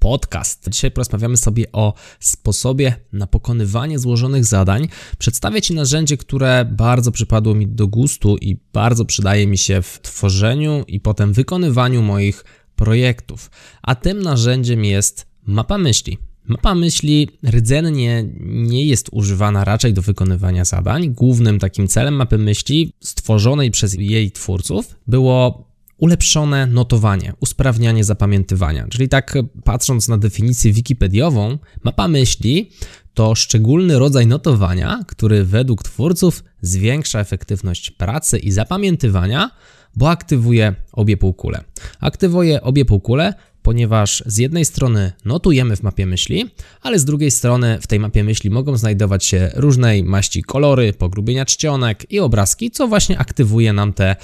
Podcast. Dzisiaj porozmawiamy sobie o sposobie na pokonywanie złożonych zadań. Przedstawię Ci narzędzie, które bardzo przypadło mi do gustu i bardzo przydaje mi się w tworzeniu i potem wykonywaniu moich projektów. A tym narzędziem jest mapa myśli. Mapa myśli rdzennie nie jest używana raczej do wykonywania zadań. Głównym takim celem mapy myśli stworzonej przez jej twórców było ulepszone notowanie, usprawnianie zapamiętywania. Czyli tak patrząc na definicję wikipediową, mapa myśli to szczególny rodzaj notowania, który według twórców zwiększa efektywność pracy i zapamiętywania, bo aktywuje obie półkule. Aktywuje obie półkule, ponieważ z jednej strony notujemy w mapie myśli, ale z drugiej strony w tej mapie myśli mogą znajdować się różnej maści kolory, pogrubienia czcionek i obrazki, co właśnie aktywuje nam te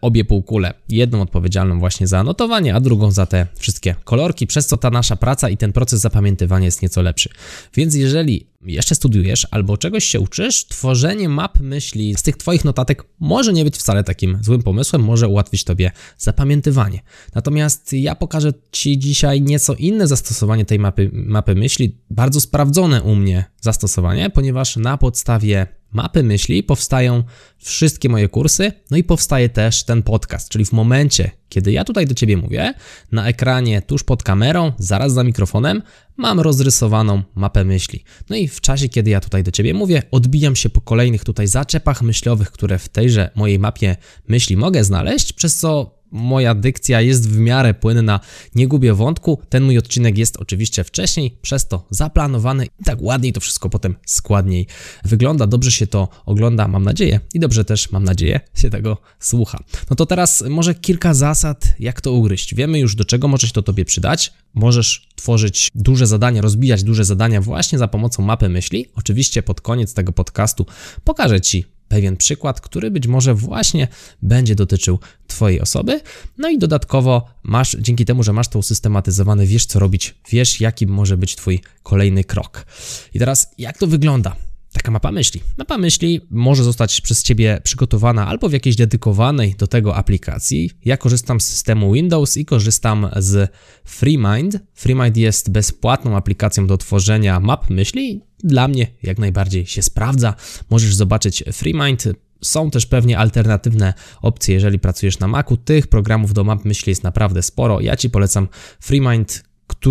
obie półkule. Jedną odpowiedzialną właśnie za notowanie, a drugą za te wszystkie kolorki, przez co ta nasza praca i ten proces zapamiętywania jest nieco lepszy. Więc jeżeli jeszcze studiujesz albo czegoś się uczysz, tworzenie map myśli z tych Twoich notatek może nie być wcale takim złym pomysłem, może ułatwić Tobie zapamiętywanie. Natomiast ja pokażę Ci dzisiaj nieco inne zastosowanie tej mapy, mapy myśli, bardzo sprawdzone u mnie zastosowanie, ponieważ na podstawie mapy myśli powstają wszystkie moje kursy, no i powstaje też ten podcast, czyli w momencie, kiedy ja tutaj do Ciebie mówię, na ekranie tuż pod kamerą, zaraz za mikrofonem, mam rozrysowaną mapę myśli. No i w czasie, kiedy ja tutaj do Ciebie mówię, odbijam się po kolejnych tutaj zaczepach myślowych, które w tejże mojej mapie myśli mogę znaleźć, przez co moja dykcja jest w miarę płynna, nie gubię wątku. Ten mój odcinek jest oczywiście wcześniej, przez to zaplanowany i tak ładniej to wszystko potem składniej wygląda. Dobrze się to ogląda, mam nadzieję, i dobrze też, mam nadzieję, się tego słucha. No to teraz może kilka zasad, jak to ugryźć. Wiemy już, do czego może się to Tobie przydać. Możesz tworzyć duże zadania, rozbijać duże zadania właśnie za pomocą mapy myśli. Oczywiście pod koniec tego podcastu pokażę Ci pewien przykład, który być może właśnie będzie dotyczył Twojej osoby. No i dodatkowo masz, dzięki temu, że masz to usystematyzowane, wiesz co robić, wiesz jaki może być Twój kolejny krok. I teraz, jak to wygląda? taka mapa myśli. Mapa myśli może zostać przez Ciebie przygotowana albo w jakiejś dedykowanej do tego aplikacji. Ja korzystam z systemu Windows i korzystam z FreeMind. FreeMind jest bezpłatną aplikacją do tworzenia map myśli. Dla mnie jak najbardziej się sprawdza. Możesz zobaczyć FreeMind. Są też pewnie alternatywne opcje, jeżeli pracujesz na Macu. Tych programów do map myśli jest naprawdę sporo. Ja Ci polecam FreeMind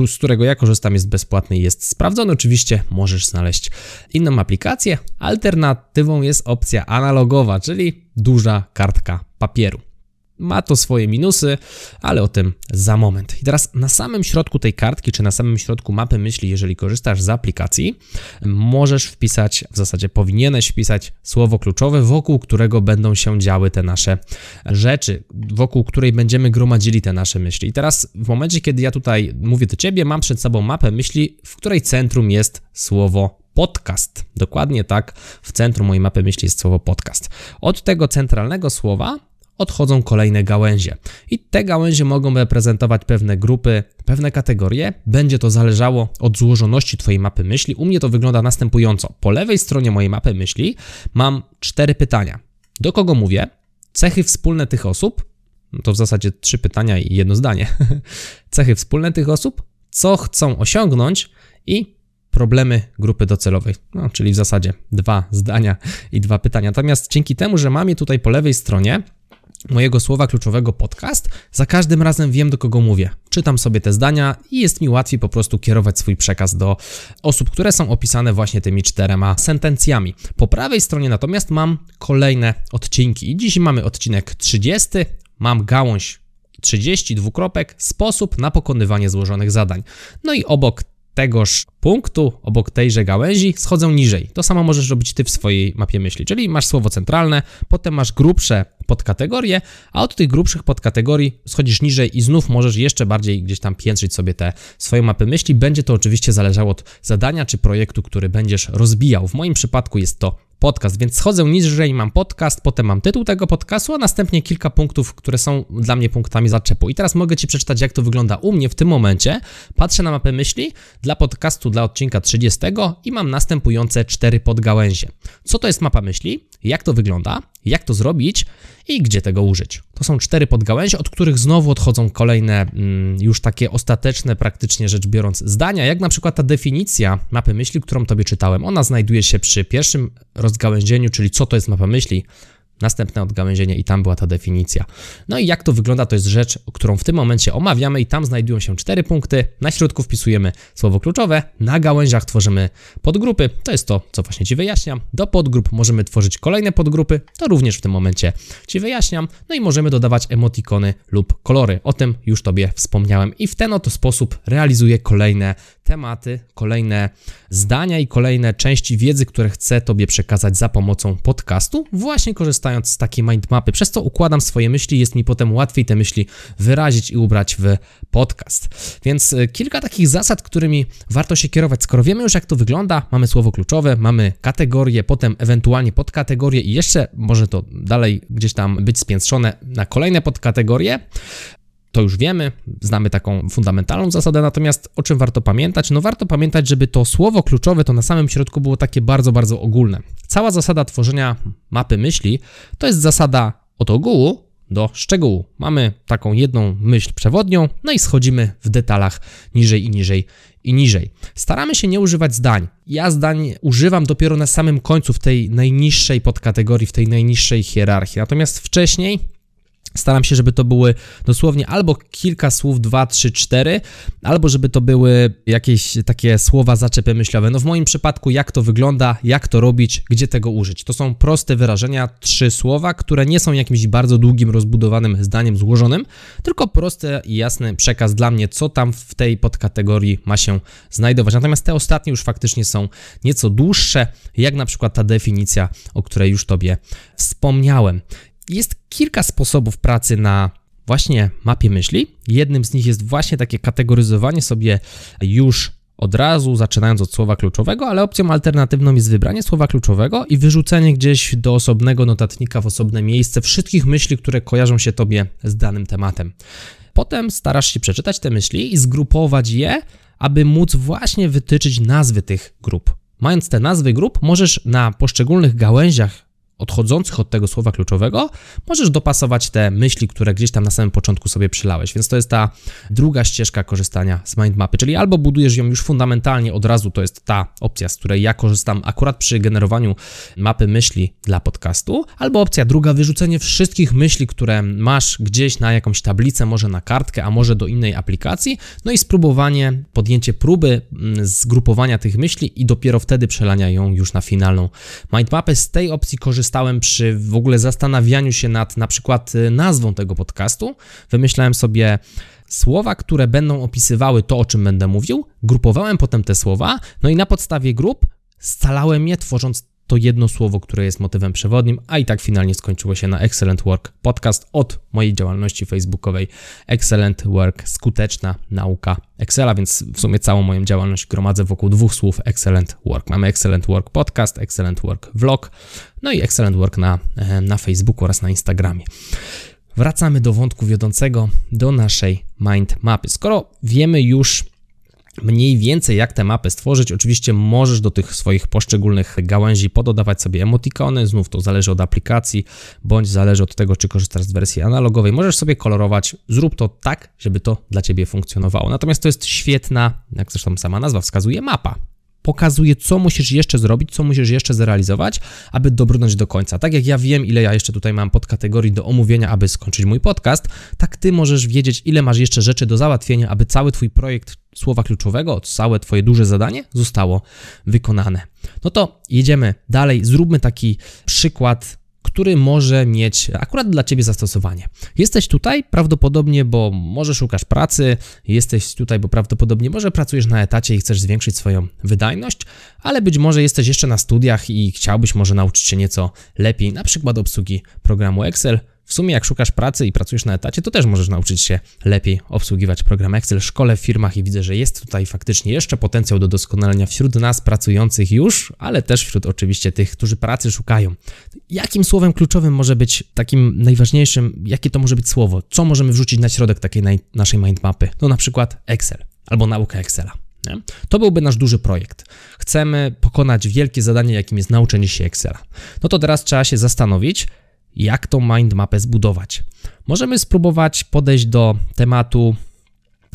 z którego ja korzystam, jest bezpłatny i jest sprawdzony. Oczywiście możesz znaleźć inną aplikację. Alternatywą jest opcja analogowa, czyli duża kartka papieru. Ma to swoje minusy, ale o tym za moment. I teraz na samym środku tej kartki, czy na samym środku mapy myśli, jeżeli korzystasz z aplikacji, możesz wpisać, w zasadzie powinieneś wpisać słowo kluczowe, wokół którego będą się działy te nasze rzeczy, wokół której będziemy gromadzili te nasze myśli. I teraz w momencie, kiedy ja tutaj mówię do Ciebie, mam przed sobą mapę myśli, w której centrum jest słowo podcast. Dokładnie tak, w centrum mojej mapy myśli jest słowo podcast. Od tego centralnego słowa odchodzą kolejne gałęzie. I te gałęzie mogą reprezentować pewne grupy, pewne kategorie. Będzie to zależało od złożoności Twojej mapy myśli. U mnie to wygląda następująco. Po lewej stronie mojej mapy myśli mam cztery pytania. Do kogo mówię? Cechy wspólne tych osób. No to w zasadzie trzy pytania i jedno zdanie. Cechy wspólne tych osób, co chcą osiągnąć i problemy grupy docelowej, no, czyli w zasadzie dwa zdania i dwa pytania. Natomiast dzięki temu, że mam je tutaj po lewej stronie, mojego słowa kluczowego podcast, za każdym razem wiem, do kogo mówię. Czytam sobie te zdania i jest mi łatwiej po prostu kierować swój przekaz do osób, które są opisane właśnie tymi czterema sentencjami. Po prawej stronie natomiast mam kolejne odcinki. I dziś mamy odcinek 30, mam gałąź 30 dwukropek, sposób na pokonywanie złożonych zadań. No i obok tegoż punktu, obok tejże gałęzi, schodzą niżej. To samo możesz robić ty w swojej mapie myśli, czyli masz słowo centralne, potem masz grubsze podkategorie, a od tych grubszych podkategorii schodzisz niżej i znów możesz jeszcze bardziej gdzieś tam piętrzyć sobie te swoje mapy myśli. Będzie to oczywiście zależało od zadania czy projektu, który będziesz rozbijał. W moim przypadku jest to podcast, więc schodzę niżej, mam podcast, potem mam tytuł tego podcastu, a następnie kilka punktów, które są dla mnie punktami zaczepu. I teraz mogę Ci przeczytać, jak to wygląda u mnie w tym momencie. Patrzę na mapę myśli dla podcastu dla odcinka 30 i mam następujące cztery podgałęzie. Co to jest mapa myśli? Jak to wygląda? Jak to zrobić? I gdzie tego użyć? To są cztery podgałęzie, od których znowu odchodzą kolejne, mm, już takie ostateczne, praktycznie rzecz biorąc, zdania, jak na przykład ta definicja mapy myśli, którą Tobie czytałem. Ona znajduje się przy pierwszym rozgałęzieniu, czyli co to jest mapa myśli, następne odgałęzienie i tam była ta definicja. No i jak to wygląda, to jest rzecz, którą w tym momencie omawiamy i tam znajdują się cztery punkty. Na środku wpisujemy słowo kluczowe, na gałęziach tworzymy podgrupy, to jest to, co właśnie Ci wyjaśniam. Do podgrup możemy tworzyć kolejne podgrupy, to również w tym momencie Ci wyjaśniam. No i możemy dodawać emotikony lub kolory, o tym już Tobie wspomniałem i w ten oto sposób realizuję kolejne tematy, kolejne zdania i kolejne części wiedzy, które chcę Tobie przekazać za pomocą podcastu, właśnie korzystając z takiej mindmapy. Przez to układam swoje myśli, jest mi potem łatwiej te myśli wyrazić i ubrać w podcast. Więc e, kilka takich zasad, którymi warto się kierować. Skoro wiemy już, jak to wygląda, mamy słowo kluczowe, mamy kategorie, potem ewentualnie podkategorie i jeszcze może to dalej gdzieś tam być spiętrzone na kolejne podkategorie, to już wiemy, znamy taką fundamentalną zasadę, natomiast o czym warto pamiętać? No warto pamiętać, żeby to słowo kluczowe to na samym środku było takie bardzo, bardzo ogólne. Cała zasada tworzenia mapy myśli to jest zasada od ogółu do szczegółu. Mamy taką jedną myśl przewodnią, no i schodzimy w detalach niżej i niżej i niżej. Staramy się nie używać zdań. Ja zdań używam dopiero na samym końcu w tej najniższej podkategorii, w tej najniższej hierarchii. Natomiast wcześniej Staram się, żeby to były dosłownie albo kilka słów, dwa, trzy, cztery, albo żeby to były jakieś takie słowa zaczepy myślowe. No w moim przypadku, jak to wygląda, jak to robić, gdzie tego użyć. To są proste wyrażenia, trzy słowa, które nie są jakimś bardzo długim, rozbudowanym zdaniem złożonym, tylko prosty i jasny przekaz dla mnie, co tam w tej podkategorii ma się znajdować. Natomiast te ostatnie już faktycznie są nieco dłuższe, jak na przykład ta definicja, o której już Tobie wspomniałem. Jest kilka sposobów pracy na właśnie mapie myśli. Jednym z nich jest właśnie takie kategoryzowanie sobie już od razu, zaczynając od słowa kluczowego, ale opcją alternatywną jest wybranie słowa kluczowego i wyrzucenie gdzieś do osobnego notatnika w osobne miejsce wszystkich myśli, które kojarzą się tobie z danym tematem. Potem starasz się przeczytać te myśli i zgrupować je, aby móc właśnie wytyczyć nazwy tych grup. Mając te nazwy grup, możesz na poszczególnych gałęziach odchodzących od tego słowa kluczowego, możesz dopasować te myśli, które gdzieś tam na samym początku sobie przylałeś. Więc to jest ta druga ścieżka korzystania z mindmapy, czyli albo budujesz ją już fundamentalnie od razu, to jest ta opcja, z której ja korzystam akurat przy generowaniu mapy myśli dla podcastu, albo opcja druga, wyrzucenie wszystkich myśli, które masz gdzieś na jakąś tablicę, może na kartkę, a może do innej aplikacji, no i spróbowanie, podjęcie próby mm, zgrupowania tych myśli i dopiero wtedy przelania ją już na finalną mindmapę. Z tej opcji korzystam korzystałem przy w ogóle zastanawianiu się nad na przykład y, nazwą tego podcastu. Wymyślałem sobie słowa, które będą opisywały to, o czym będę mówił. Grupowałem potem te słowa, no i na podstawie grup scalałem je, tworząc to jedno słowo, które jest motywem przewodnim, a i tak finalnie skończyło się na Excellent Work Podcast od mojej działalności facebookowej Excellent Work, skuteczna nauka Excela, więc w sumie całą moją działalność gromadzę wokół dwóch słów Excellent Work. Mamy Excellent Work Podcast, Excellent Work Vlog, no i Excellent Work na, e, na Facebooku oraz na Instagramie. Wracamy do wątku wiodącego, do naszej mind mapy. Skoro wiemy już, mniej więcej jak tę mapę stworzyć. Oczywiście możesz do tych swoich poszczególnych gałęzi pododawać sobie emotikony, znów to zależy od aplikacji, bądź zależy od tego, czy korzystasz z wersji analogowej. Możesz sobie kolorować, zrób to tak, żeby to dla Ciebie funkcjonowało. Natomiast to jest świetna, jak zresztą sama nazwa wskazuje, mapa pokazuje, co musisz jeszcze zrobić, co musisz jeszcze zrealizować, aby dobrnąć do końca. Tak jak ja wiem, ile ja jeszcze tutaj mam podkategorii do omówienia, aby skończyć mój podcast, tak ty możesz wiedzieć, ile masz jeszcze rzeczy do załatwienia, aby cały twój projekt słowa kluczowego, całe twoje duże zadanie zostało wykonane. No to jedziemy dalej, zróbmy taki przykład który może mieć akurat dla Ciebie zastosowanie. Jesteś tutaj prawdopodobnie, bo może szukasz pracy, jesteś tutaj, bo prawdopodobnie może pracujesz na etacie i chcesz zwiększyć swoją wydajność, ale być może jesteś jeszcze na studiach i chciałbyś może nauczyć się nieco lepiej, na przykład obsługi programu Excel, w sumie jak szukasz pracy i pracujesz na etacie, to też możesz nauczyć się lepiej obsługiwać program Excel. Szkole w firmach i widzę, że jest tutaj faktycznie jeszcze potencjał do doskonalenia wśród nas pracujących już, ale też wśród oczywiście tych, którzy pracy szukają. Jakim słowem kluczowym może być takim najważniejszym, jakie to może być słowo? Co możemy wrzucić na środek takiej naszej mindmapy? No na przykład Excel albo nauka Excela. Nie? To byłby nasz duży projekt. Chcemy pokonać wielkie zadanie, jakim jest nauczenie się Excela. No to teraz trzeba się zastanowić, jak tą mindmapę zbudować. Możemy spróbować podejść do tematu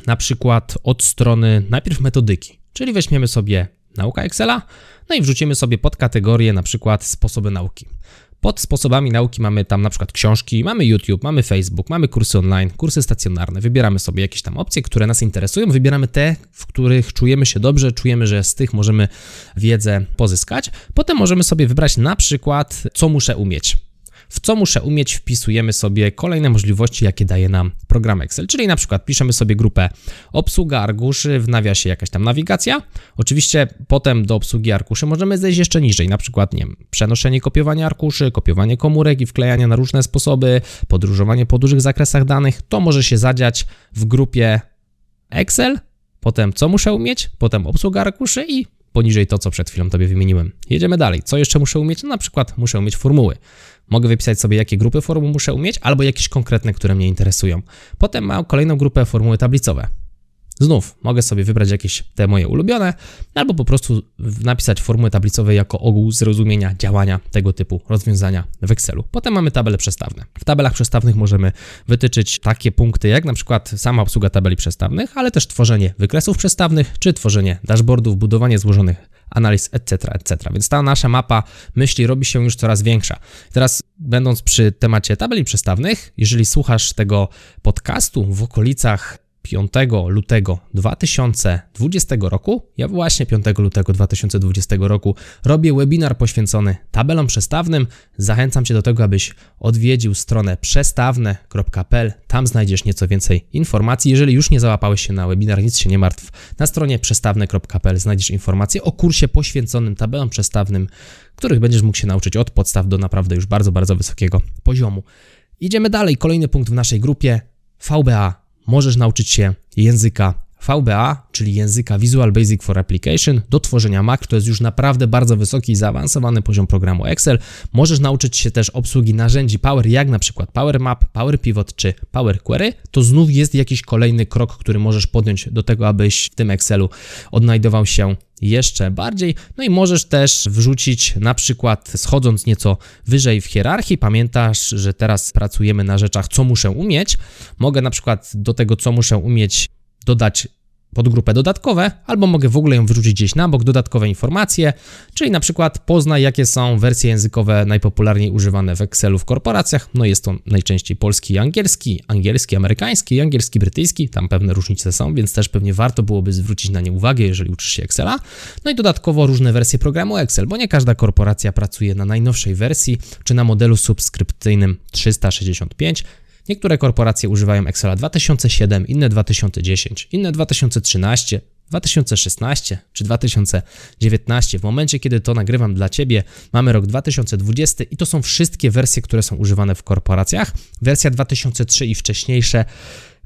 na przykład od strony najpierw metodyki, czyli weźmiemy sobie nauka Excela, no i wrzucimy sobie pod kategorię na przykład sposoby nauki. Pod sposobami nauki mamy tam na przykład książki, mamy YouTube, mamy Facebook, mamy kursy online, kursy stacjonarne. Wybieramy sobie jakieś tam opcje, które nas interesują, wybieramy te, w których czujemy się dobrze, czujemy, że z tych możemy wiedzę pozyskać. Potem możemy sobie wybrać na przykład, co muszę umieć w co muszę umieć, wpisujemy sobie kolejne możliwości, jakie daje nam program Excel. Czyli na przykład piszemy sobie grupę obsługa arkuszy, w nawiasie jakaś tam nawigacja. Oczywiście potem do obsługi arkuszy możemy zejść jeszcze niżej, na przykład nie wiem, przenoszenie, kopiowanie arkuszy, kopiowanie komórek i wklejanie na różne sposoby, podróżowanie po dużych zakresach danych. To może się zadziać w grupie Excel, potem co muszę umieć, potem obsługa arkuszy i poniżej to, co przed chwilą Tobie wymieniłem. Jedziemy dalej. Co jeszcze muszę umieć? No, na przykład muszę umieć formuły. Mogę wypisać sobie, jakie grupy formuł muszę umieć, albo jakieś konkretne, które mnie interesują. Potem mam kolejną grupę formuły tablicowe. Znów mogę sobie wybrać jakieś te moje ulubione, albo po prostu napisać formuły tablicowe jako ogół zrozumienia działania tego typu rozwiązania w Excelu. Potem mamy tabele przestawne. W tabelach przestawnych możemy wytyczyć takie punkty, jak na przykład sama obsługa tabeli przestawnych, ale też tworzenie wykresów przestawnych, czy tworzenie dashboardów, budowanie złożonych analiz, etc., etc. Więc ta nasza mapa myśli robi się już coraz większa. Teraz, będąc przy temacie tabeli przestawnych, jeżeli słuchasz tego podcastu w okolicach 5 lutego 2020 roku, ja właśnie 5 lutego 2020 roku robię webinar poświęcony tabelom przestawnym. Zachęcam Cię do tego, abyś odwiedził stronę przestawne.pl. Tam znajdziesz nieco więcej informacji. Jeżeli już nie załapałeś się na webinar, nic się nie martw. Na stronie przestawne.pl znajdziesz informacje o kursie poświęconym tabelom przestawnym, których będziesz mógł się nauczyć od podstaw do naprawdę już bardzo, bardzo wysokiego poziomu. Idziemy dalej. Kolejny punkt w naszej grupie VBA możesz nauczyć się języka VBA, czyli języka Visual Basic for Application, do tworzenia Mac. To jest już naprawdę bardzo wysoki i zaawansowany poziom programu Excel. Możesz nauczyć się też obsługi narzędzi Power, jak na przykład Power Map, Power Pivot czy Power Query. To znów jest jakiś kolejny krok, który możesz podjąć do tego, abyś w tym Excelu odnajdował się jeszcze bardziej. No i możesz też wrzucić na przykład schodząc nieco wyżej w hierarchii, pamiętasz, że teraz pracujemy na rzeczach, co muszę umieć. Mogę na przykład do tego, co muszę umieć, dodać podgrupę dodatkowe, albo mogę w ogóle ją wyrzucić gdzieś na bok, dodatkowe informacje, czyli na przykład poznaj, jakie są wersje językowe najpopularniej używane w Excelu w korporacjach. No jest to najczęściej polski i angielski, angielski, amerykański, angielski, brytyjski, tam pewne różnice są, więc też pewnie warto byłoby zwrócić na nie uwagę, jeżeli uczysz się Excela. No i dodatkowo różne wersje programu Excel, bo nie każda korporacja pracuje na najnowszej wersji, czy na modelu subskrypcyjnym 365, Niektóre korporacje używają Excela 2007, inne 2010, inne 2013, 2016 czy 2019. W momencie, kiedy to nagrywam dla Ciebie, mamy rok 2020 i to są wszystkie wersje, które są używane w korporacjach. Wersja 2003 i wcześniejsze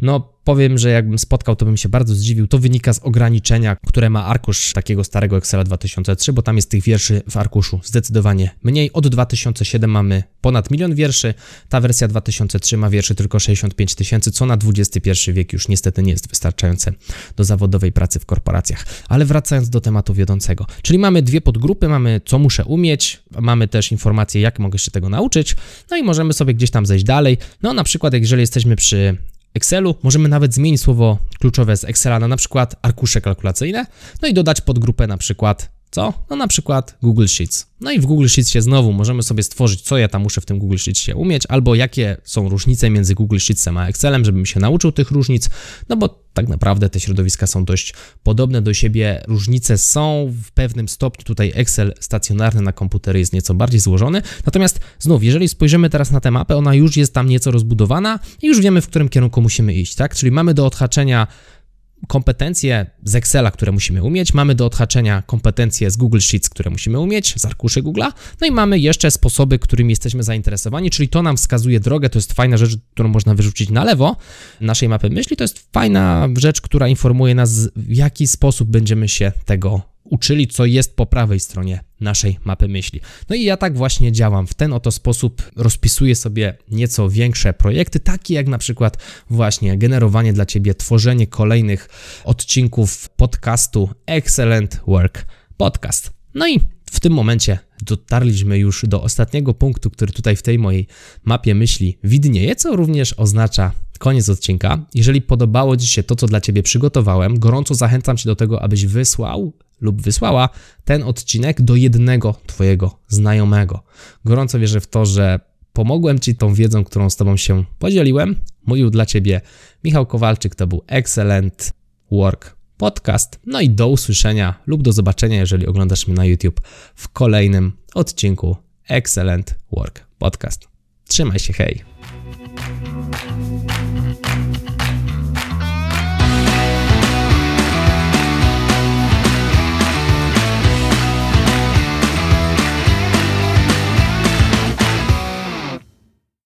no, powiem, że jakbym spotkał, to bym się bardzo zdziwił. To wynika z ograniczenia, które ma arkusz takiego starego Excela 2003, bo tam jest tych wierszy w arkuszu zdecydowanie mniej. Od 2007 mamy ponad milion wierszy, ta wersja 2003 ma wierszy tylko 65 tysięcy, co na XXI wiek już niestety nie jest wystarczające do zawodowej pracy w korporacjach. Ale wracając do tematu wiodącego, czyli mamy dwie podgrupy, mamy co muszę umieć, mamy też informacje, jak mogę się tego nauczyć, no i możemy sobie gdzieś tam zejść dalej. No na przykład, jeżeli jesteśmy przy Excelu. Możemy nawet zmienić słowo kluczowe z Excela na na przykład arkusze kalkulacyjne, no i dodać podgrupę na przykład co? No na przykład Google Sheets. No i w Google Sheetsie znowu możemy sobie stworzyć, co ja tam muszę w tym Google Sheetsie umieć, albo jakie są różnice między Google Sheetsem a Excelem, żebym się nauczył tych różnic, no bo tak naprawdę te środowiska są dość podobne do siebie. Różnice są w pewnym stopniu. Tutaj Excel stacjonarny na komputery jest nieco bardziej złożony. Natomiast znów, jeżeli spojrzymy teraz na tę mapę, ona już jest tam nieco rozbudowana i już wiemy, w którym kierunku musimy iść, tak? Czyli mamy do odhaczenia kompetencje z Excela, które musimy umieć, mamy do odhaczenia kompetencje z Google Sheets, które musimy umieć, z arkuszy Google'a, no i mamy jeszcze sposoby, którymi jesteśmy zainteresowani, czyli to nam wskazuje drogę, to jest fajna rzecz, którą można wyrzucić na lewo naszej mapy myśli, to jest fajna rzecz, która informuje nas, w jaki sposób będziemy się tego uczyli, co jest po prawej stronie naszej mapy myśli. No i ja tak właśnie działam. W ten oto sposób rozpisuję sobie nieco większe projekty, takie jak na przykład właśnie generowanie dla Ciebie, tworzenie kolejnych odcinków podcastu Excellent Work Podcast. No i w tym momencie dotarliśmy już do ostatniego punktu, który tutaj w tej mojej mapie myśli widnieje, co również oznacza koniec odcinka. Jeżeli podobało Ci się to, co dla Ciebie przygotowałem, gorąco zachęcam Cię do tego, abyś wysłał lub wysłała ten odcinek do jednego Twojego znajomego. Gorąco wierzę w to, że pomogłem Ci tą wiedzą, którą z Tobą się podzieliłem. Mówił dla Ciebie Michał Kowalczyk, to był Excellent Work Podcast. No i do usłyszenia lub do zobaczenia, jeżeli oglądasz mnie na YouTube w kolejnym odcinku Excellent Work Podcast. Trzymaj się, hej!